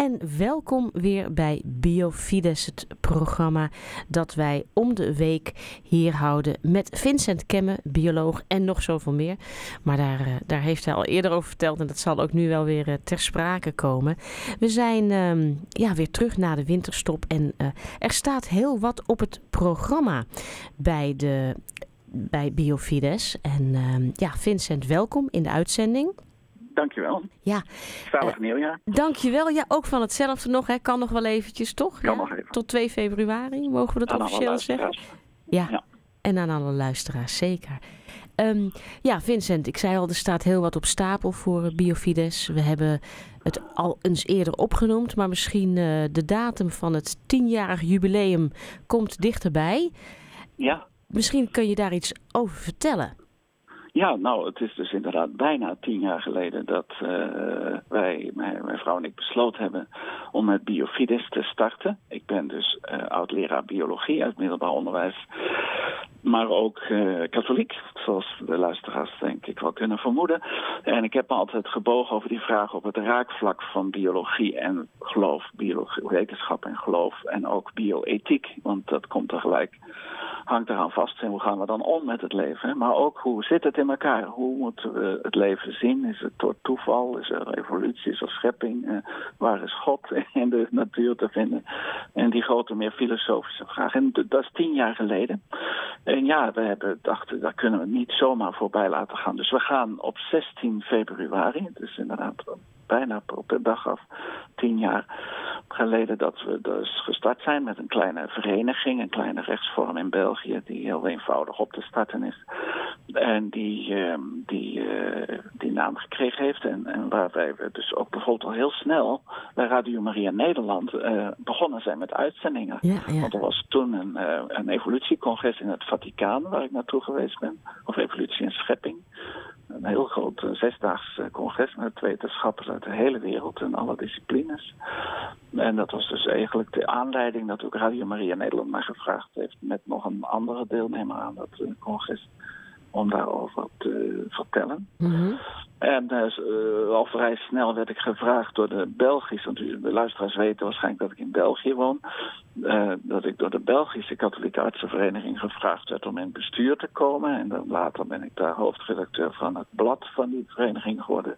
En welkom weer bij Biofides, het programma dat wij om de week hier houden met Vincent Kemme, bioloog en nog zoveel meer. Maar daar, eh, daar heeft hij al eerder over verteld en dat zal ook nu wel weer eh, ter sprake komen. We zijn ehm, ja, weer terug na de winterstop en uh, er staat heel wat op het programma bij, de, bij Biofides. En ehm, ja, Vincent, welkom in de uitzending. Dankjewel. Ja. Zalig uh, nieuwjaar. Dankjewel. Ja, ook van hetzelfde nog. Hè. Kan nog wel eventjes, toch? Kan ja? nog even. Tot 2 februari, mogen we dat officieel zeggen? Ja. ja. En aan alle luisteraars, zeker. Um, ja, Vincent, ik zei al, er staat heel wat op stapel voor Biofides. We hebben het al eens eerder opgenoemd, maar misschien uh, de datum van het tienjarig jubileum komt dichterbij. Ja. Misschien kun je daar iets over vertellen. Ja, nou, het is dus inderdaad bijna tien jaar geleden dat uh, wij, mijn, mijn, vrouw en ik, besloten hebben om met Biofides te starten. Ik ben dus uh, oud-leraar biologie uit middelbaar onderwijs, maar ook uh, katholiek, zoals de luisteraars denk ik wel kunnen vermoeden. En ik heb me altijd gebogen over die vraag op het raakvlak van biologie en geloof, biologie, wetenschap en geloof en ook bioethiek, want dat komt tegelijk hangt eraan vast. En hoe gaan we dan om met het leven? Maar ook hoe zit het in elkaar? Hoe moeten we het leven zien? Is het door toeval? Is er evolutie? Is er schepping? Uh, waar is God in de natuur te vinden? En die grote, meer filosofische vraag. En dat is tien jaar geleden. En ja, we hebben dachten, daar kunnen we niet zomaar voorbij laten gaan. Dus we gaan op 16 februari, dus inderdaad bijna op de dag af, tien jaar geleden dat we dus gestart zijn met een kleine vereniging, een kleine rechtsvorm in België, die heel eenvoudig op te starten is. En die, uh, die, uh, die naam gekregen heeft. En, en waarbij we dus ook bijvoorbeeld al heel snel bij Radio Maria Nederland uh, begonnen zijn met uitzendingen. Ja, ja. Want er was toen een, een evolutiecongres in het Vaticaan waar ik naartoe geweest ben. Of evolutie en schepping een heel groot uh, zesdaags congres met wetenschappers uit de hele wereld en alle disciplines. En dat was dus eigenlijk de aanleiding dat ook Radio Maria Nederland mij gevraagd heeft met nog een andere deelnemer aan dat uh, congres om daarover te vertellen. Mm -hmm. En uh, al vrij snel werd ik gevraagd door de Belgische, want de luisteraars weten waarschijnlijk dat ik in België woon, uh, dat ik door de Belgische Katholieke Artsenvereniging gevraagd werd om in het bestuur te komen. En dan later ben ik daar hoofdredacteur van het blad van die vereniging geworden.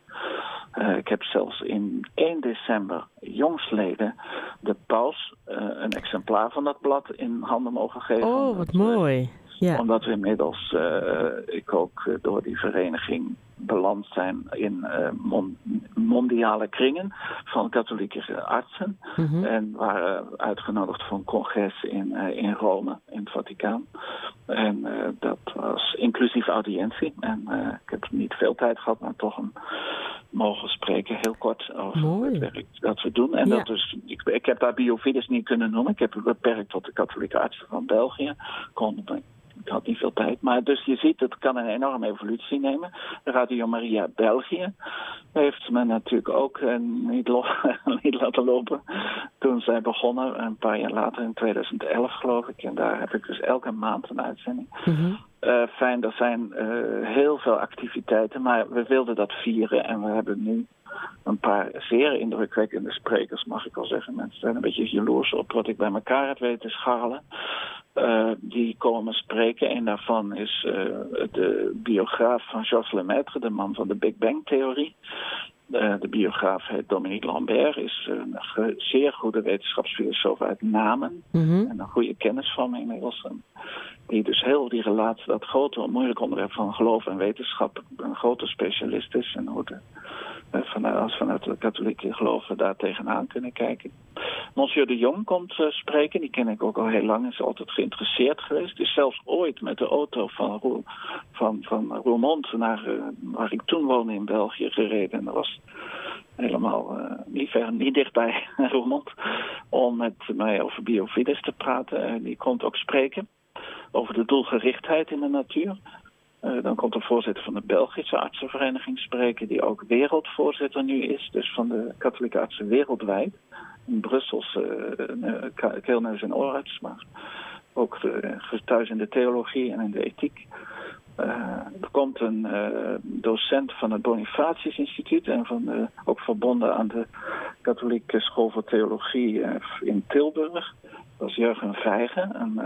Uh, ik heb zelfs in 1 december jongsleden de paus een exemplaar van dat blad in handen mogen geven. Oh, wat mooi. Ja. Omdat we inmiddels, uh, ik ook uh, door die vereniging beland zijn in uh, mon mondiale kringen van katholieke artsen. Mm -hmm. En waren uitgenodigd voor een congres in, in Rome, in het Vaticaan. En dat was inclusief audiëntie. En ik heb niet veel tijd gehad, maar toch een mogen spreken, heel kort, over Mooi. het werk dat we doen. En Ja. dat dus, ik, ik heb daar biofides niet kunnen noemen. Ik heb het beperkt tot de katholieke artsen van België. Kon, ik had niet veel tijd. Maar dus je ziet, het kan een enorme evolutie nemen. Radio Maria België heeft me natuurlijk ook uh, niet, laten lopen toen zij begonnen. Een paar jaar later, in 2011 geloof ik. En daar heb ik dus elke maand een uitzending. Mm -hmm. Uh, fijn, er zijn uh, heel veel activiteiten, maar we wilden dat vieren en we hebben nu een paar zeer indrukwekkende sprekers, mag ik wel zeggen. Mensen zijn een beetje jaloers op wat ik bij elkaar heb weten scharrelen. Uh, die komen spreken. Een daarvan is uh, de biograaf van Georges Lemaitre, de man van de Big Bang-theorie. Uh, de biograaf heet Dominique Lambert, is een zeer goede wetenschapsfilosoof uit Namen. Mm -hmm. En een goede kennis van me inmiddels. Die dus heel die relatie, dat grote, moeilijk onderwerp van geloof en wetenschap, een grote specialist is. En hoe de, vanuit, als vanuit de katholieke geloven daar tegenaan kunnen kijken. Monsieur de Jong komt uh, spreken, die ken ik ook al heel lang, is altijd geïnteresseerd geweest. Is zelfs ooit met de auto van, Roel, van, van Roermond naar uh, waar ik toen woonde in België gereden. En dat was helemaal uh, niet ver, niet dichtbij Roermond, om met mij over biofides te praten. die komt ook spreken over de doelgerichtheid in de natuur. Uh, dan komt de voorzitter van de Belgische artsenvereniging spreken, die ook wereldvoorzitter nu is, dus van de katholieke artsen wereldwijd. In Brussels, uh, keelneus en oorarts, maar ook de, thuis in de theologie en in de ethiek. er komt een docent van het Bonifatius Instituut en van, ook verbonden aan de Katholieke School voor Theologie in Tilburg. Dat is Jurgen Vijgen,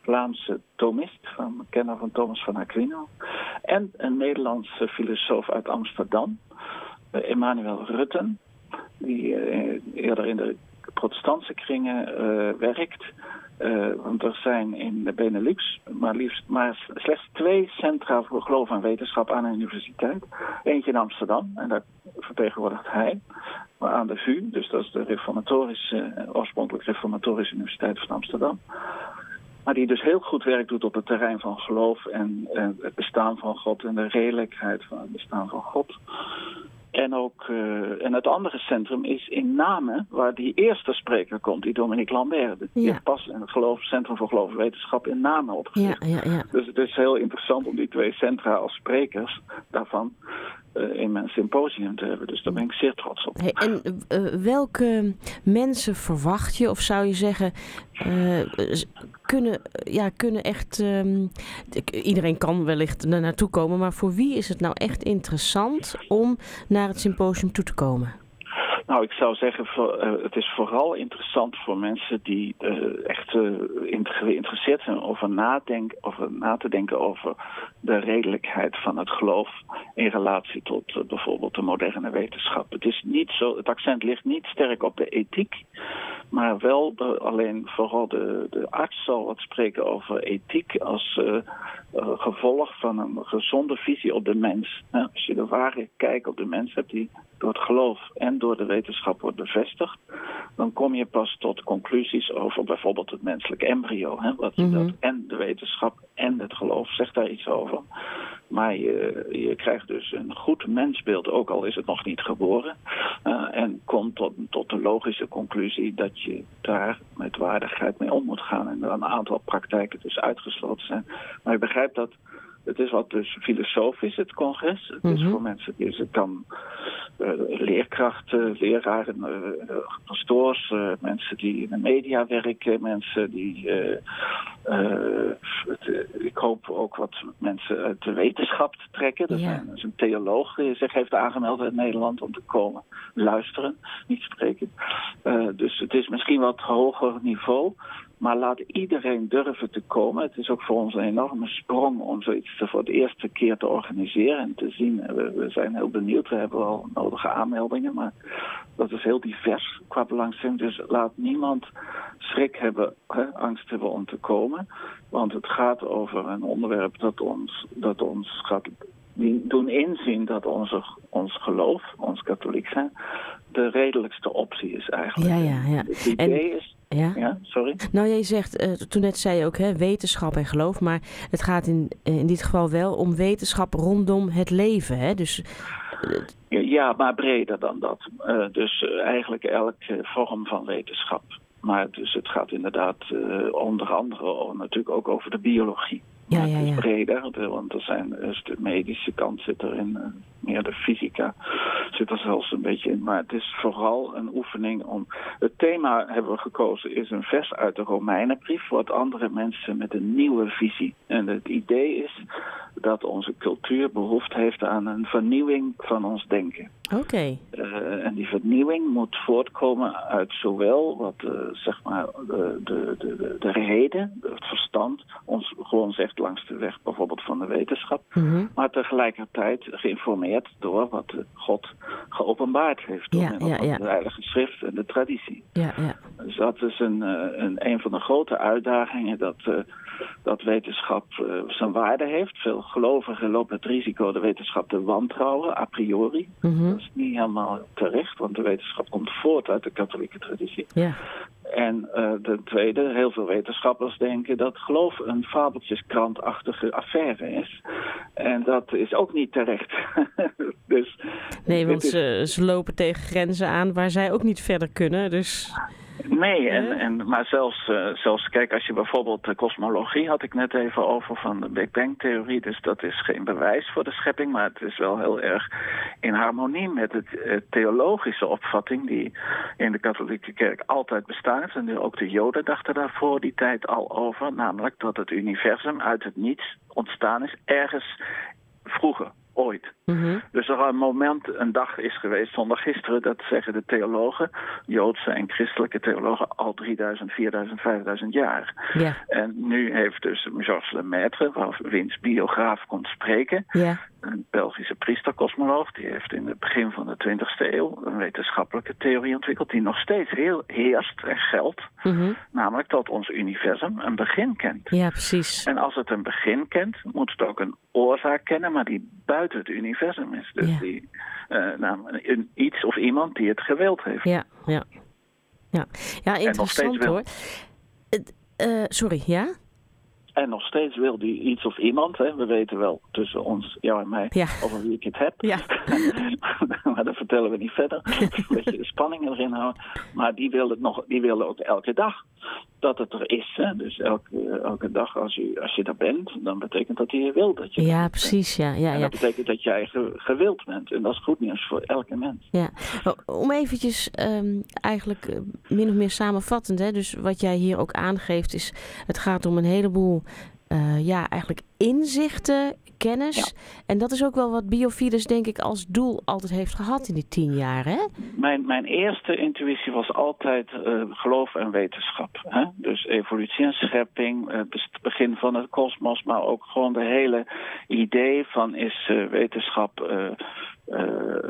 Vlaamse Thomist, van kenner van Thomas van Aquino. En een Nederlandse filosoof uit Amsterdam, Emmanuel Rutten, die eerder in de protestantse kringen werkt. Uh, want er zijn in de Benelux maar, liefst, maar slechts twee centra voor geloof en wetenschap aan een universiteit. Eentje in Amsterdam, en daar vertegenwoordigt hij. Maar aan de VU, dus dat is de reformatorische, oorspronkelijk reformatorische universiteit van Amsterdam. Maar die dus heel goed werk doet op het terrein van geloof en, het bestaan van God en de redelijkheid van het bestaan van God. En, ook, uh, en het andere centrum is in Namen, waar die eerste spreker komt, die Dominique Lambert. Die ja. pas in het geloof, Centrum voor Geloof en Wetenschap in Namen opgericht. Ja, ja, dus het is heel interessant om die twee centra als sprekers daarvan in mijn symposium te hebben. Dus daar ben ik zeer trots op. En uh, welke mensen verwacht je, of zou je zeggen, kunnen, ja, kunnen echt. Um, iedereen kan wellicht er naartoe komen, maar voor wie is het nou echt interessant om naar het symposium toe te komen? Nou, ik zou zeggen, het is vooral interessant voor mensen die uh, echt uh, geïnteresseerd zijn over, nadenken, over na te denken over de redelijkheid van het geloof in relatie tot bijvoorbeeld de moderne wetenschap. Het, is niet zo, het accent ligt niet sterk op de ethiek, maar wel alleen vooral de, de arts zal wat spreken over ethiek als gevolg van een gezonde visie op de mens. als je de ware kijk op de mens hebt die door het geloof en door de wetenschap wordt bevestigd, dan kom je pas tot conclusies over bijvoorbeeld het menselijk embryo. Hè, wat mm dat, en de wetenschap en het geloof zegt daar iets over. Maar je, je krijgt dus een goed mensbeeld, ook al is het nog niet geboren. Uh, en komt tot, tot de logische conclusie dat je daar met waardigheid mee om moet gaan. En er een aantal praktijken dus uitgesloten zijn. Maar ik begrijp dat het is wat dus filosofisch, het congres. Het is mhm. voor mensen die ze kan uh, leerkrachten, leraren, uh, pastoors, uh, mensen die in de media werken, mensen die. Het, ik hoop ook wat mensen uit de wetenschap te trekken. Er ja. is een theoloog die zich heeft aangemeld uit Nederland om te komen luisteren, niet spreken. dus het is misschien wat hoger niveau. Maar laat iedereen durven te komen. Het is ook voor ons een enorme sprong om zoiets voor de eerste keer te organiseren en te zien. We, we zijn heel benieuwd, we hebben al nodige aanmeldingen, maar dat is heel divers qua belangstelling. Dus laat niemand schrik hebben, hè, angst hebben om te komen. Want het gaat over een onderwerp dat ons, dat ons gaat doen inzien dat onze, ons geloof, ons katholiek zijn, de redelijkste optie is eigenlijk. Ja, ja, ja. Het idee is ja? ja, sorry. Nou, jij zegt, uh, toen net zei je ook, hè, wetenschap en geloof. Maar het gaat in, in dit geval wel om wetenschap rondom het leven. Hè? Dus, uh, ja, maar breder dan dat. Uh, dus eigenlijk elke vorm van wetenschap. Maar dus het gaat inderdaad onder andere natuurlijk ook over de biologie. Ja, ja, ja. Breder, want er zijn, dus de medische kant zit erin, meer de fysica zit er zelfs een beetje in. Maar het is vooral een oefening om. Het thema hebben we gekozen is een vers uit de Romeinenbrief, wat andere mensen met een nieuwe visie. En het idee is dat onze cultuur behoefte heeft aan een vernieuwing van ons denken. Oké. En die vernieuwing moet voortkomen uit zowel wat uh, zeg maar de, de, de, de reden, het verstand, ons gewoon zegt langs de weg bijvoorbeeld van de wetenschap, mm -hmm. maar tegelijkertijd geïnformeerd door wat God geopenbaard heeft door ja, ja, ja. de Heilige Schrift en de traditie. Ja, ja. Dus dat is een, een, een van de grote uitdagingen dat, dat wetenschap zijn waarde heeft. Veel gelovigen lopen het risico de wetenschap te wantrouwen, a priori. Mm -hmm. Dat is niet helemaal terecht, want de wetenschap komt voort uit de katholieke traditie. Ja. En uh, ten tweede, heel veel wetenschappers denken dat geloof een fabeltjeskrantachtige affaire is. En dat is ook niet terecht. dus, nee, want is... ze, ze, lopen tegen grenzen aan waar zij ook niet verder kunnen. Dus... Nee, en, en, maar zelfs, uh, zelfs, kijk, als je bijvoorbeeld de kosmologie had ik net even over van de Big Bang theorie. Dus dat is geen bewijs voor de schepping, maar het is wel heel erg in harmonie met de uh, theologische opvatting die in de katholieke kerk altijd bestaat. En ook de Joden dachten daar voor die tijd al over, namelijk dat het universum uit het niets ontstaan is, ergens vroeger ooit. Mm Dus er een moment, een dag is geweest zonder gisteren, dat zeggen de theologen, Joodse en christelijke theologen, al 3000, 4000, 5000 jaar. Yeah. En nu heeft dus Georges Lemaitre, wiens biograaf komt spreken, yeah. een Belgische priesterkosmoloog, die heeft in het begin van de 20e eeuw een wetenschappelijke theorie ontwikkeld, die nog steeds heel heerst en geldt. Mm -hmm. Namelijk dat ons universum een begin kent. Ja, precies. En als het een begin kent, moet het ook een oorzaak kennen, maar die buiten het universum is. Dus die, uh, nou, een, iets of iemand die het gewild heeft. Ja, ja. Ja, ja interessant hoor. Uh, sorry, ja? En nog steeds wil die iets of iemand, hè, we weten wel tussen ons, jou en mij, ja. over wie ik het heb. Ja. maar dat vertellen we niet verder. Een beetje de spanning erin houden. Maar die wil het nog, die wil ook elke dag dat het er is. Hè? Dus elke, elke dag als je, als je daar bent, dan betekent dat hij wil dat je Ja, precies. Ja, ja, en dat betekent dat jij gewild bent. En dat is goed nieuws voor elke mens. Ja. Om eventjes um, eigenlijk eh, min of meer samenvattend, hè? dus wat jij hier ook aangeeft, is het gaat om een heleboel uh, ja, eigenlijk inzichten, kennis. En dat is ook wel wat Biofides denk ik als doel altijd heeft gehad in die tien jaar, hè? Mijn, mijn eerste intuïtie was altijd uh, geloof en wetenschap. Hè? Dus evolutie en schepping, het begin van het kosmos, maar ook gewoon de hele idee van is uh, wetenschap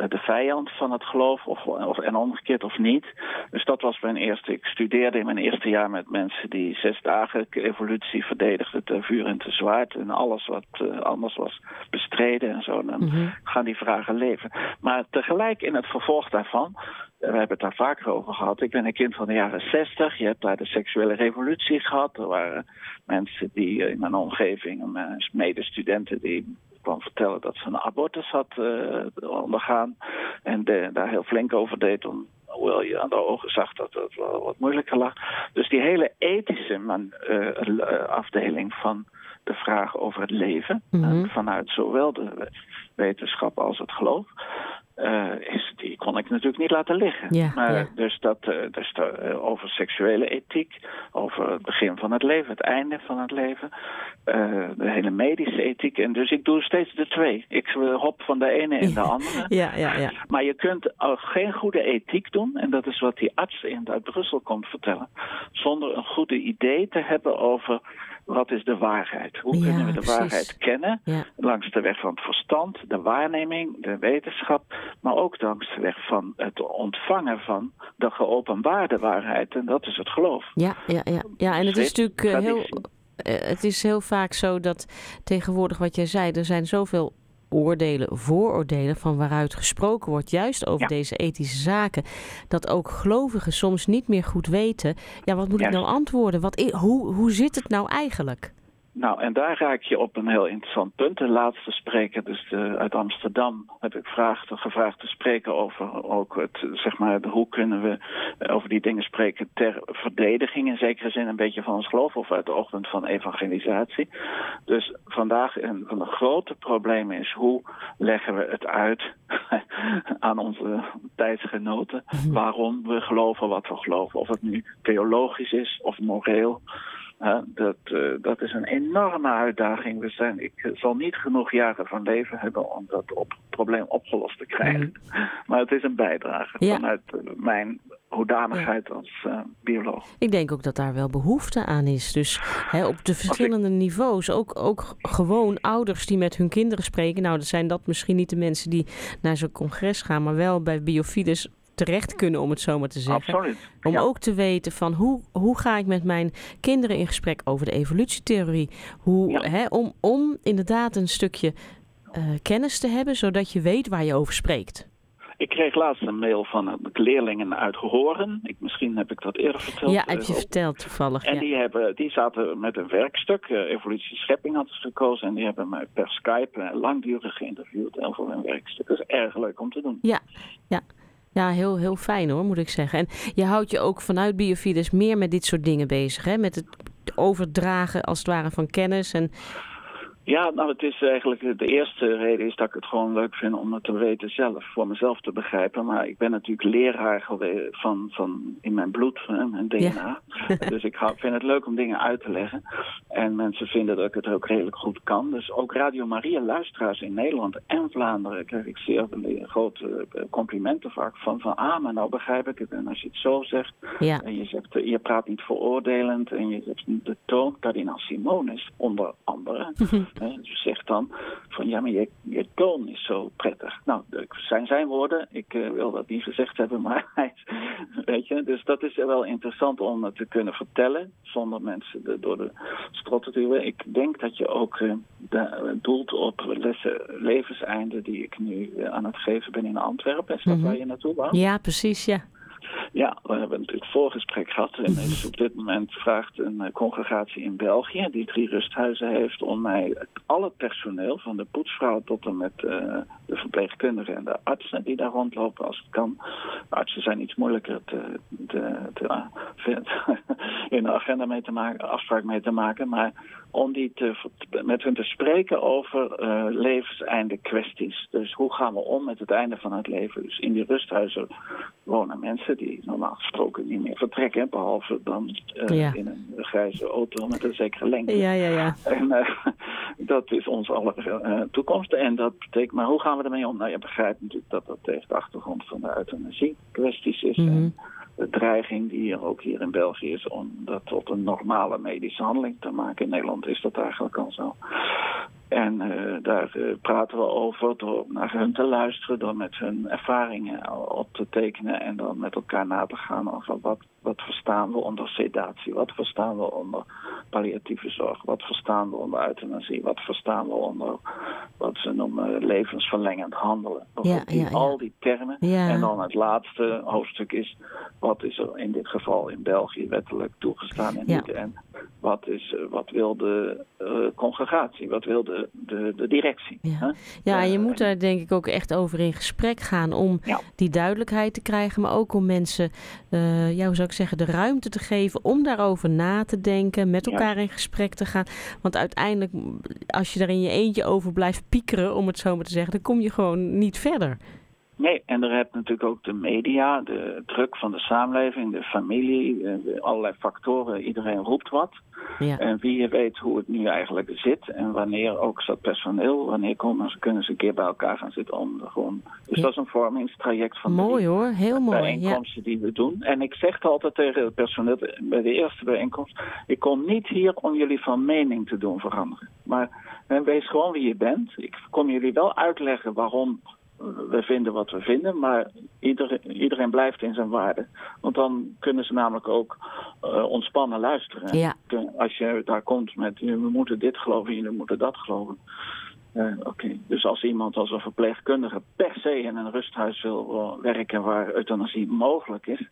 de vijand van het geloof, of, of, en omgekeerd of niet. Dus dat was mijn eerste. Ik studeerde in mijn eerste jaar met mensen die zes dagen evolutie verdedigden, te vuur en te zwaard. En alles wat uh, anders was bestreden en zo. Dan mm-hmm. gaan die vragen leven. Maar tegelijk in het vervolg daarvan we hebben het daar vaker over gehad. Ik ben een kind van de jaren 60. Je hebt daar de seksuele revolutie gehad. Er waren mensen die in mijn omgeving, mijn medestudenten, die kwam vertellen dat ze een abortus had uh, ondergaan. En de, daar heel flink over deed. Om, hoewel je aan de ogen zag dat het wel wat moeilijker lag. Dus die hele ethische man, uh, afdeling van de vraag over het leven. Mm-hmm. vanuit zowel de wetenschap als het geloof. Uh, is, die kon ik natuurlijk niet laten liggen. Yeah, maar. Dus, dat, uh, dus uh, over seksuele ethiek, over het begin van het leven, het einde van het leven, de hele medische ethiek. En dus ik doe steeds de twee. Ik hop van de ene in de andere. ja, ja, ja. Maar je kunt geen goede ethiek doen, en dat is wat die arts in, uit Brussel komt vertellen, zonder een goede idee te hebben over wat is de waarheid? Hoe ja, kunnen we de precies. waarheid kennen? Ja. Langs de weg van het verstand, de waarneming, de wetenschap, maar ook langs de weg van het ontvangen van de geopenbaarde waarheid. En dat is het geloof. Ja, ja, ja. ja en het is natuurlijk uh, heel. Het is heel vaak zo dat tegenwoordig, wat jij zei, er zijn zoveel oordelen, vooroordelen van waaruit gesproken wordt, juist over ja. deze ethische zaken, dat ook gelovigen soms niet meer goed weten, ja, wat moet ik nou antwoorden? Wat, hoe, hoe zit het nou eigenlijk? Nou, en daar raak je op een heel interessant punt. De laatste spreker, dus de, uit Amsterdam, heb ik vraagd, gevraagd te spreken over ook het, zeg maar, hoe kunnen we over die dingen spreken ter verdediging in zekere zin een beetje van ons geloof of uit de ochtend van evangelisatie. Dus vandaag een van de grote problemen is hoe leggen we het uit aan onze tijdsgenoten waarom we geloven wat we geloven. Of het nu theologisch is of moreel. Dat, uh, dat is een enorme uitdaging. We zijn, ik zal niet genoeg jaren van leven hebben om dat op, probleem opgelost te krijgen. Mm. Maar het is een bijdrage ja. vanuit uh, mijn hoedanigheid ja. als bioloog. Ik denk ook dat daar wel behoefte aan is. Dus hè, op de verschillende ik... niveaus. Ook, ook gewoon ouders die met hun kinderen spreken. Nou, dat zijn dat misschien niet de mensen die naar zo'n congres gaan, maar wel bij Biofides terecht kunnen, om het zo maar te zeggen. Absoluut. Om ja. ook te weten van hoe, hoe ga ik met mijn kinderen in gesprek over de evolutietheorie. Hoe, ja. hè, om, om inderdaad een stukje uh, kennis te hebben, zodat je weet waar je over spreekt. Ik kreeg laatst een mail van leerlingen uit Horen. Ik, misschien heb ik dat eerder verteld. Ja, heb je uh, verteld toevallig. En ja. die, hebben, die zaten met een werkstuk, uh, evolutie schepping hadden ze gekozen. En die hebben mij per Skype langdurig geïnterviewd over hun werkstuk. Dat is erg leuk om te doen. Ja, ja. Ja, heel, heel fijn hoor, moet ik zeggen. En je houdt je ook vanuit Biofides meer met dit soort dingen bezig, hè? Met het overdragen als het ware van kennis en ja, nou het is eigenlijk de eerste reden is dat ik het gewoon leuk vind om het te weten zelf, voor mezelf te begrijpen. Maar ik ben natuurlijk leraar van, van in mijn bloed, mijn DNA. dus ik vind het leuk om dingen uit te leggen. En mensen vinden dat ik het ook redelijk goed kan. Dus ook Radio Maria luisteraars in Nederland en Vlaanderen krijg ik zeer grote complimenten vaak van, van ah, maar nou begrijp ik het. En als je het zo zegt, ja. en je zegt, je praat niet veroordelend en je zegt de toon, kardinaal Simonis onder andere. Dus zegt dan van ja, maar je, je toon is zo prettig. Nou, dat zijn zijn woorden. Ik uh, wil dat niet gezegd hebben, maar weet je. Dus dat is wel interessant om het te kunnen vertellen zonder mensen de, door de strot te duwen. Ik denk dat je ook uh, de, doelt op lessen levenseinden die ik nu uh, aan het geven ben in Antwerpen. Is dat mm -hmm. waar je naartoe wou? Ja, precies, ja. Ja, we hebben natuurlijk voorgesprek gehad. En op dit moment vraagt een eh, congregatie in België, die drie rusthuizen heeft, om mij al het personeel, van de poetsvrouw tot en met uh, de verpleegkundigen en de artsen die daar rondlopen als het kan. De artsen zijn iets moeilijker te, te, te, in de agenda mee te maken, afspraak mee te maken. Maar om die te, met hun te spreken over uh, levenseinde kwesties. Dus hoe gaan we om met het einde van het leven? Dus in die rusthuizen wonen mensen die normaal gesproken niet meer vertrekken, behalve dan uh, in een grijze auto met een zekere lengte. Ja, ja, ja. En uh, dat is onze aller toekomst. En dat betekent, maar hoe gaan we ermee om? Nou, je begrijpt natuurlijk dat dat tegen de achtergrond van de euthanasie kwesties is. Mm -hmm. en, de dreiging die er ook hier in België is om dat tot een normale medische handeling te maken. In Nederland is dat eigenlijk al zo. En uh, daar uh, praten we over door naar hun te luisteren, door met hun ervaringen op te tekenen en dan met elkaar na te gaan over wat, wat verstaan we onder sedatie, wat verstaan we onder palliatieve zorg, wat verstaan we onder euthanasie, wat verstaan we onder wat ze noemen levensverlengend handelen. Ja, ja, ja. Al die termen. En dan het laatste hoofdstuk is, wat is er in dit geval in België wettelijk toegestaan en niet. En wat, is, wat wil de uh, congregatie, wat wil de, de, de directie. Ja, ja je moet daar denk ik ook echt over in gesprek gaan om die duidelijkheid te krijgen, maar ook om mensen, uh, ja, hoe zou ik zeggen, de ruimte te geven om daarover na te denken, met elkaar in gesprek te gaan. Want uiteindelijk, als je er in je eentje over blijft piekeren, om het zo maar te zeggen, dan kom je gewoon niet verder. Nee, en er hebt natuurlijk ook de media, de druk van de samenleving, de familie, allerlei factoren. Iedereen roept wat. Ja. En wie weet hoe het nu eigenlijk zit en wanneer ook dat personeel, wanneer komen ze, kunnen ze een keer bij elkaar gaan zitten om gewoon. Dus ja. dat is een vormingstraject van mooi, de hoor, heel mooi. bijeenkomsten die we doen. En ik zeg altijd tegen het personeel bij de eerste bijeenkomst: ik kom niet hier om jullie van mening te doen veranderen. Maar wees gewoon wie je bent. Ik kom jullie wel uitleggen waarom we vinden wat we vinden, maar iedereen, iedereen blijft in zijn waarde. Want dan kunnen ze namelijk ook uh, ontspannen luisteren. Ja. Als je daar komt met, we moeten dit geloven, jullie moeten dat geloven. Uh, Oké, dus als iemand als een verpleegkundige per se in een rusthuis wil werken waar euthanasie mogelijk is,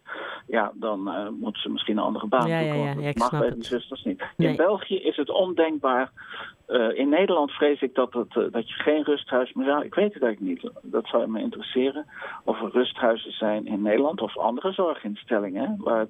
ja, dan uh, moeten ze misschien een andere baan ja, zoeken. Ja, ja, ja, dat mag bij die zusters niet. Nee. In België is het ondenkbaar. Uh, in Nederland vrees ik dat, het, dat je geen rusthuis meer zou. Ik weet het eigenlijk niet. Dat zou me interesseren. Of er rusthuizen zijn in Nederland of andere zorginstellingen waar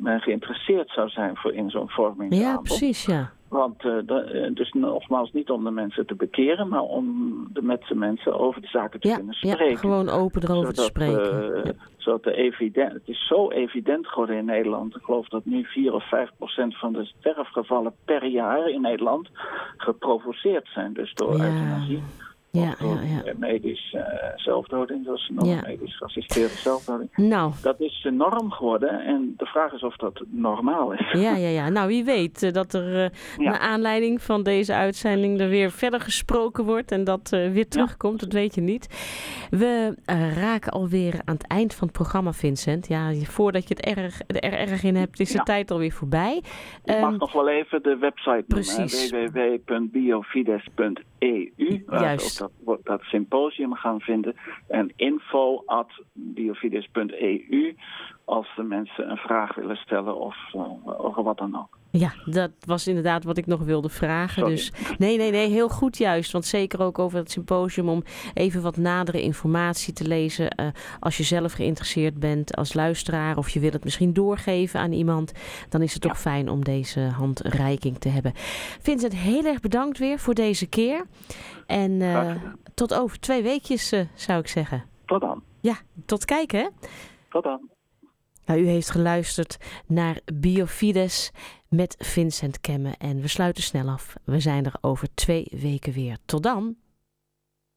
men geïnteresseerd zou zijn voor in zo'n vorming. Ja, precies, ja. Want uh, de, dus nogmaals niet om de mensen te bekeren, maar om de, met de mensen over de zaken te ja, kunnen spreken. Ja, gewoon open erover zodat, te spreken. Uh, ja. Zodat de evident, het is zo evident geworden in Nederland. Ik geloof dat nu 4 of 5 procent van de sterfgevallen per jaar in Nederland geprovoceerd zijn. Dus door ja. euthanasie. Ja, ja, ja. medisch uh, zelfdoding, dat is Ja. medisch geassisteerde zelfdoding. Nou, Dat is de norm geworden en de vraag is of dat normaal is. ja, ja, ja. Nou, wie weet eh, dat er eh, Ja. naar aanleiding van deze uitzending er weer verder gesproken wordt en dat eh, weer terugkomt, dat weet je niet. We eh, raken alweer aan het eind van het programma, Vincent. Ja, je- voordat je het erg, er erg in hebt, is de tijd alweer voorbij. Ehm, mag nog wel even de website precies. noemen. www.biofides.eu. Juist. Dat, dat symposium gaan vinden. En info at biofides.eu. Als de mensen een vraag willen stellen of uh, over wat dan ook. Ja, dat was inderdaad wat ik nog wilde vragen. Dus nee, nee, nee, heel goed juist. Want zeker ook over het symposium om even wat nadere informatie te lezen. Uh, als je zelf geïnteresseerd bent als luisteraar of je wil het misschien doorgeven aan iemand, dan is het toch fijn om deze handreiking te hebben. Vincent, heel erg bedankt weer voor deze keer. En uh, tot over twee weekjes, uh, zou ik zeggen. Tot dan. Ja, tot kijken. Hè? Tot dan. Nou, u heeft geluisterd naar Biofides met Vincent Kemme. En we sluiten snel af. We zijn er over twee weken weer. Tot dan.